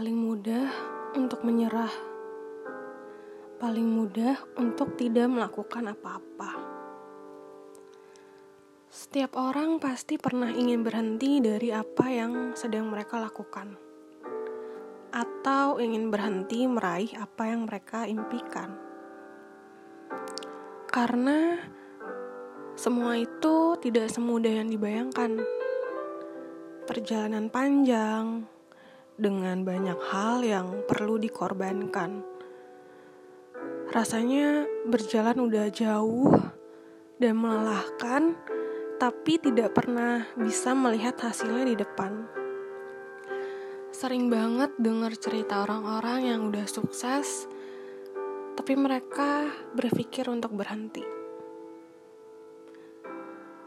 Paling mudah untuk menyerah, paling mudah untuk tidak melakukan apa-apa. Setiap orang pasti pernah ingin berhenti dari apa yang sedang mereka lakukan, atau ingin berhenti meraih apa yang mereka impikan, karena semua itu tidak semudah yang dibayangkan. Perjalanan panjang dengan banyak hal yang perlu dikorbankan. Rasanya berjalan udah jauh dan melelahkan, tapi tidak pernah bisa melihat hasilnya di depan. Sering banget dengar cerita orang-orang yang udah sukses, tapi mereka berpikir untuk berhenti.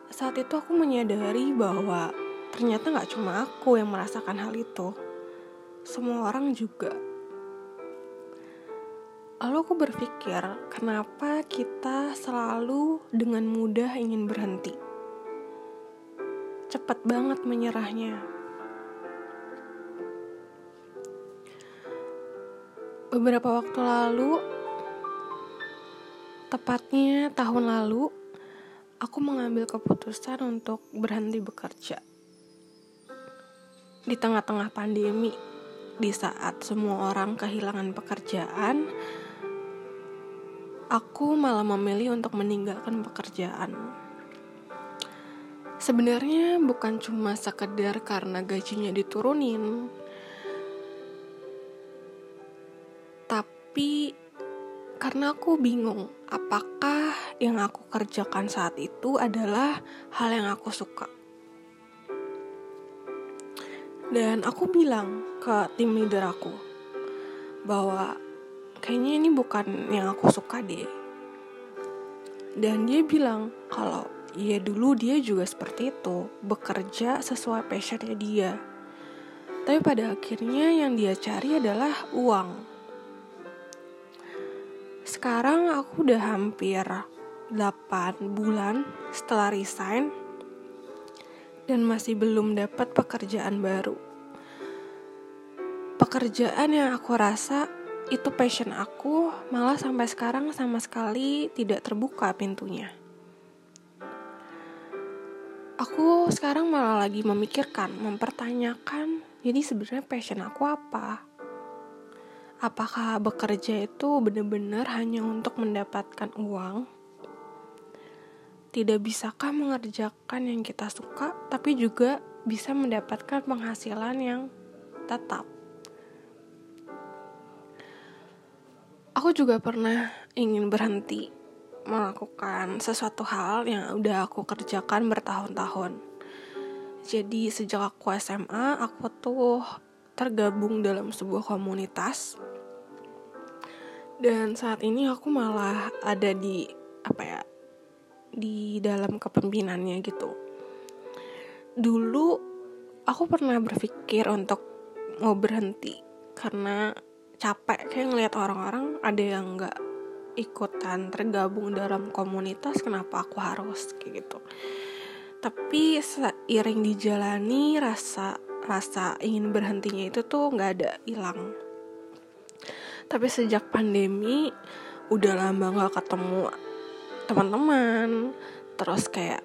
Saat itu aku menyadari bahwa ternyata gak cuma aku yang merasakan hal itu semua orang juga. Lalu aku berpikir, kenapa kita selalu dengan mudah ingin berhenti? Cepat banget menyerahnya. Beberapa waktu lalu, tepatnya tahun lalu, aku mengambil keputusan untuk berhenti bekerja. Di tengah-tengah pandemi, di saat semua orang kehilangan pekerjaan, aku malah memilih untuk meninggalkan pekerjaan. Sebenarnya bukan cuma sekedar karena gajinya diturunin, tapi karena aku bingung apakah yang aku kerjakan saat itu adalah hal yang aku suka. Dan aku bilang ke tim leader aku bahwa kayaknya ini bukan yang aku suka deh. Dan dia bilang kalau ya dulu dia juga seperti itu, bekerja sesuai passionnya dia. Tapi pada akhirnya yang dia cari adalah uang. Sekarang aku udah hampir 8 bulan setelah resign dan masih belum dapat pekerjaan baru. Pekerjaan yang aku rasa itu passion aku, malah sampai sekarang sama sekali tidak terbuka pintunya. Aku sekarang malah lagi memikirkan, mempertanyakan, jadi sebenarnya passion aku apa? Apakah bekerja itu benar-benar hanya untuk mendapatkan uang? Tidak bisakah mengerjakan yang kita suka, tapi juga bisa mendapatkan penghasilan yang tetap? Aku juga pernah ingin berhenti melakukan sesuatu hal yang udah aku kerjakan bertahun-tahun. Jadi sejak aku SMA, aku tuh tergabung dalam sebuah komunitas. Dan saat ini aku malah ada di apa ya? di dalam kepemimpinannya gitu. Dulu aku pernah berpikir untuk mau berhenti karena capek kayak ngeliat orang-orang ada yang nggak ikutan tergabung dalam komunitas kenapa aku harus kayak gitu. Tapi seiring dijalani rasa rasa ingin berhentinya itu tuh nggak ada hilang. Tapi sejak pandemi udah lama nggak ketemu teman-teman. Terus kayak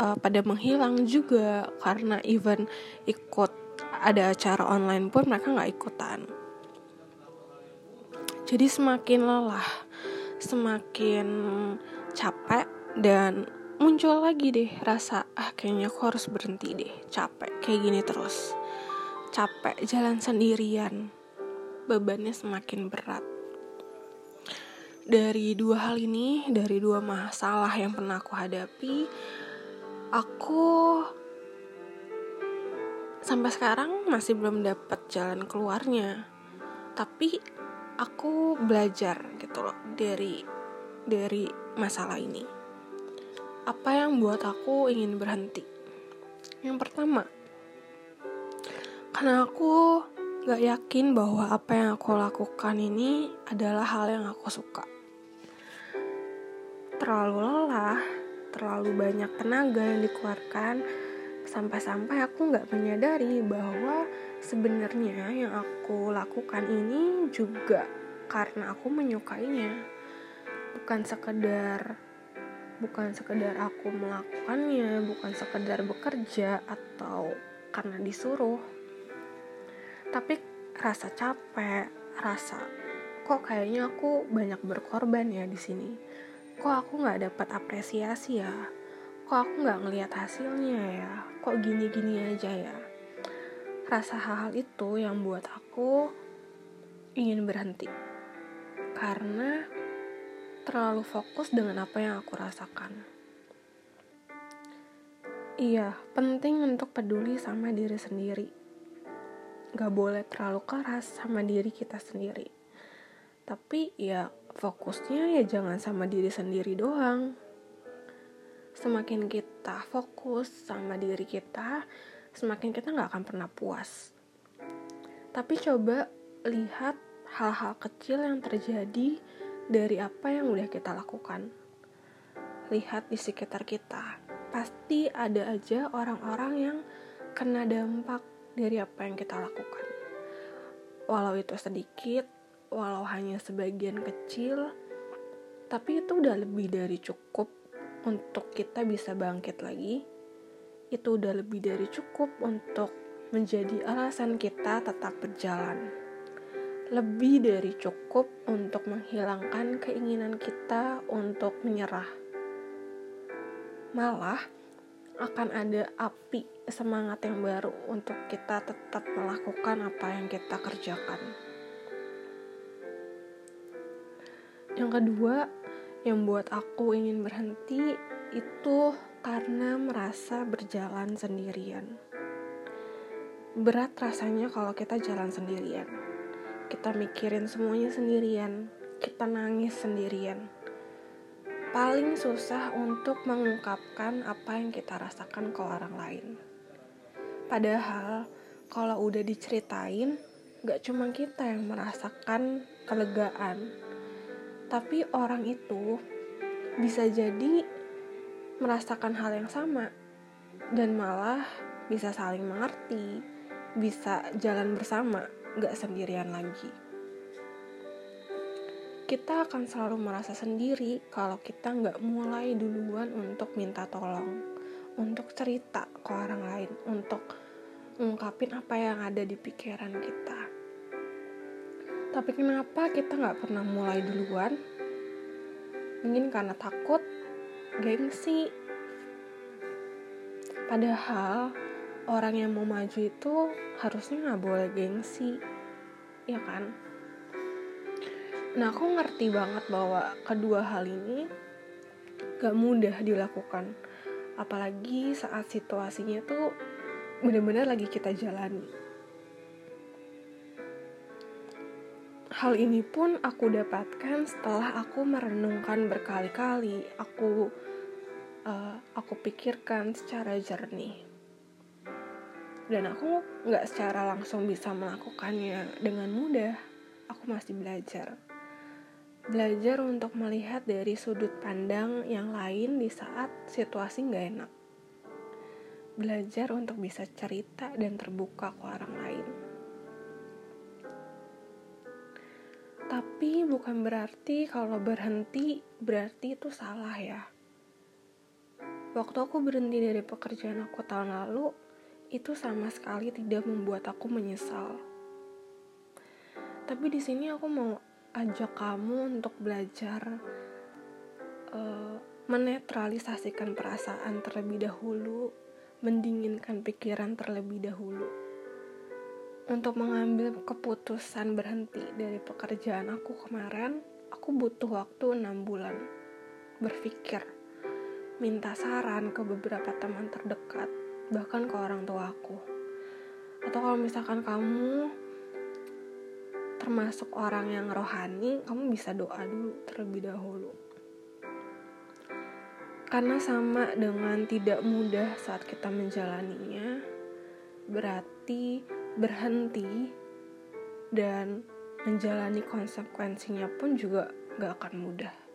uh, pada menghilang juga karena even ikut ada acara online pun mereka nggak ikutan jadi semakin lelah semakin capek dan muncul lagi deh rasa ah kayaknya aku harus berhenti deh capek kayak gini terus capek jalan sendirian bebannya semakin berat dari dua hal ini, dari dua masalah yang pernah aku hadapi, aku sampai sekarang masih belum dapat jalan keluarnya. Tapi aku belajar gitu loh dari dari masalah ini. Apa yang buat aku ingin berhenti? Yang pertama, karena aku gak yakin bahwa apa yang aku lakukan ini adalah hal yang aku suka terlalu lelah, terlalu banyak tenaga yang dikeluarkan, sampai-sampai aku nggak menyadari bahwa sebenarnya yang aku lakukan ini juga karena aku menyukainya. Bukan sekedar bukan sekedar aku melakukannya bukan sekedar bekerja atau karena disuruh. Tapi rasa capek rasa kok kayaknya aku banyak berkorban ya di sini? Kok aku nggak dapat apresiasi ya? Kok aku nggak ngelihat hasilnya ya? Kok gini-gini aja ya rasa hal-hal itu yang buat aku ingin berhenti karena terlalu fokus dengan apa yang aku rasakan. Iya, penting untuk peduli sama diri sendiri. Gak boleh terlalu keras sama diri kita sendiri. Tapi ya fokusnya ya jangan sama diri sendiri doang. Semakin kita fokus sama diri kita, semakin kita gak akan pernah puas. Tapi coba lihat hal-hal kecil yang terjadi dari apa yang udah kita lakukan. Lihat di sekitar kita, pasti ada aja orang-orang yang kena dampak dari apa yang kita lakukan. Walau itu sedikit, walau hanya sebagian kecil, tapi itu udah lebih dari cukup untuk kita bisa bangkit lagi. Itu udah lebih dari cukup untuk menjadi alasan kita tetap berjalan lebih dari cukup untuk menghilangkan keinginan kita untuk menyerah. Malah akan ada api semangat yang baru untuk kita tetap melakukan apa yang kita kerjakan. Yang kedua, yang buat aku ingin berhenti itu karena merasa berjalan sendirian. Berat rasanya kalau kita jalan sendirian kita mikirin semuanya sendirian, kita nangis sendirian. Paling susah untuk mengungkapkan apa yang kita rasakan ke orang lain. Padahal, kalau udah diceritain, gak cuma kita yang merasakan kelegaan, tapi orang itu bisa jadi merasakan hal yang sama dan malah bisa saling mengerti, bisa jalan bersama gak sendirian lagi. Kita akan selalu merasa sendiri kalau kita nggak mulai duluan untuk minta tolong, untuk cerita ke orang lain, untuk ngungkapin apa yang ada di pikiran kita. Tapi kenapa kita nggak pernah mulai duluan? Mungkin karena takut, gengsi. Padahal orang yang mau maju itu harusnya nggak boleh gengsi ya kan nah aku ngerti banget bahwa kedua hal ini gak mudah dilakukan apalagi saat situasinya tuh benar-benar lagi kita jalani Hal ini pun aku dapatkan setelah aku merenungkan berkali-kali. Aku uh, aku pikirkan secara jernih. Dan aku nggak secara langsung bisa melakukannya dengan mudah. Aku masih belajar. Belajar untuk melihat dari sudut pandang yang lain di saat situasi nggak enak. Belajar untuk bisa cerita dan terbuka ke orang lain. Tapi bukan berarti kalau berhenti berarti itu salah ya waktu aku berhenti dari pekerjaan aku tahun lalu itu sama sekali tidak membuat aku menyesal. Tapi di sini aku mau ajak kamu untuk belajar uh, menetralisasikan perasaan terlebih dahulu, mendinginkan pikiran terlebih dahulu. Untuk mengambil keputusan berhenti dari pekerjaan aku kemarin, aku butuh waktu 6 bulan berpikir, minta saran ke beberapa teman terdekat, bahkan ke orang tua aku. Atau kalau misalkan kamu termasuk orang yang rohani kamu bisa doa dulu terlebih dahulu. Karena sama dengan tidak mudah saat kita menjalaninya berarti berhenti dan menjalani konsekuensinya pun juga gak akan mudah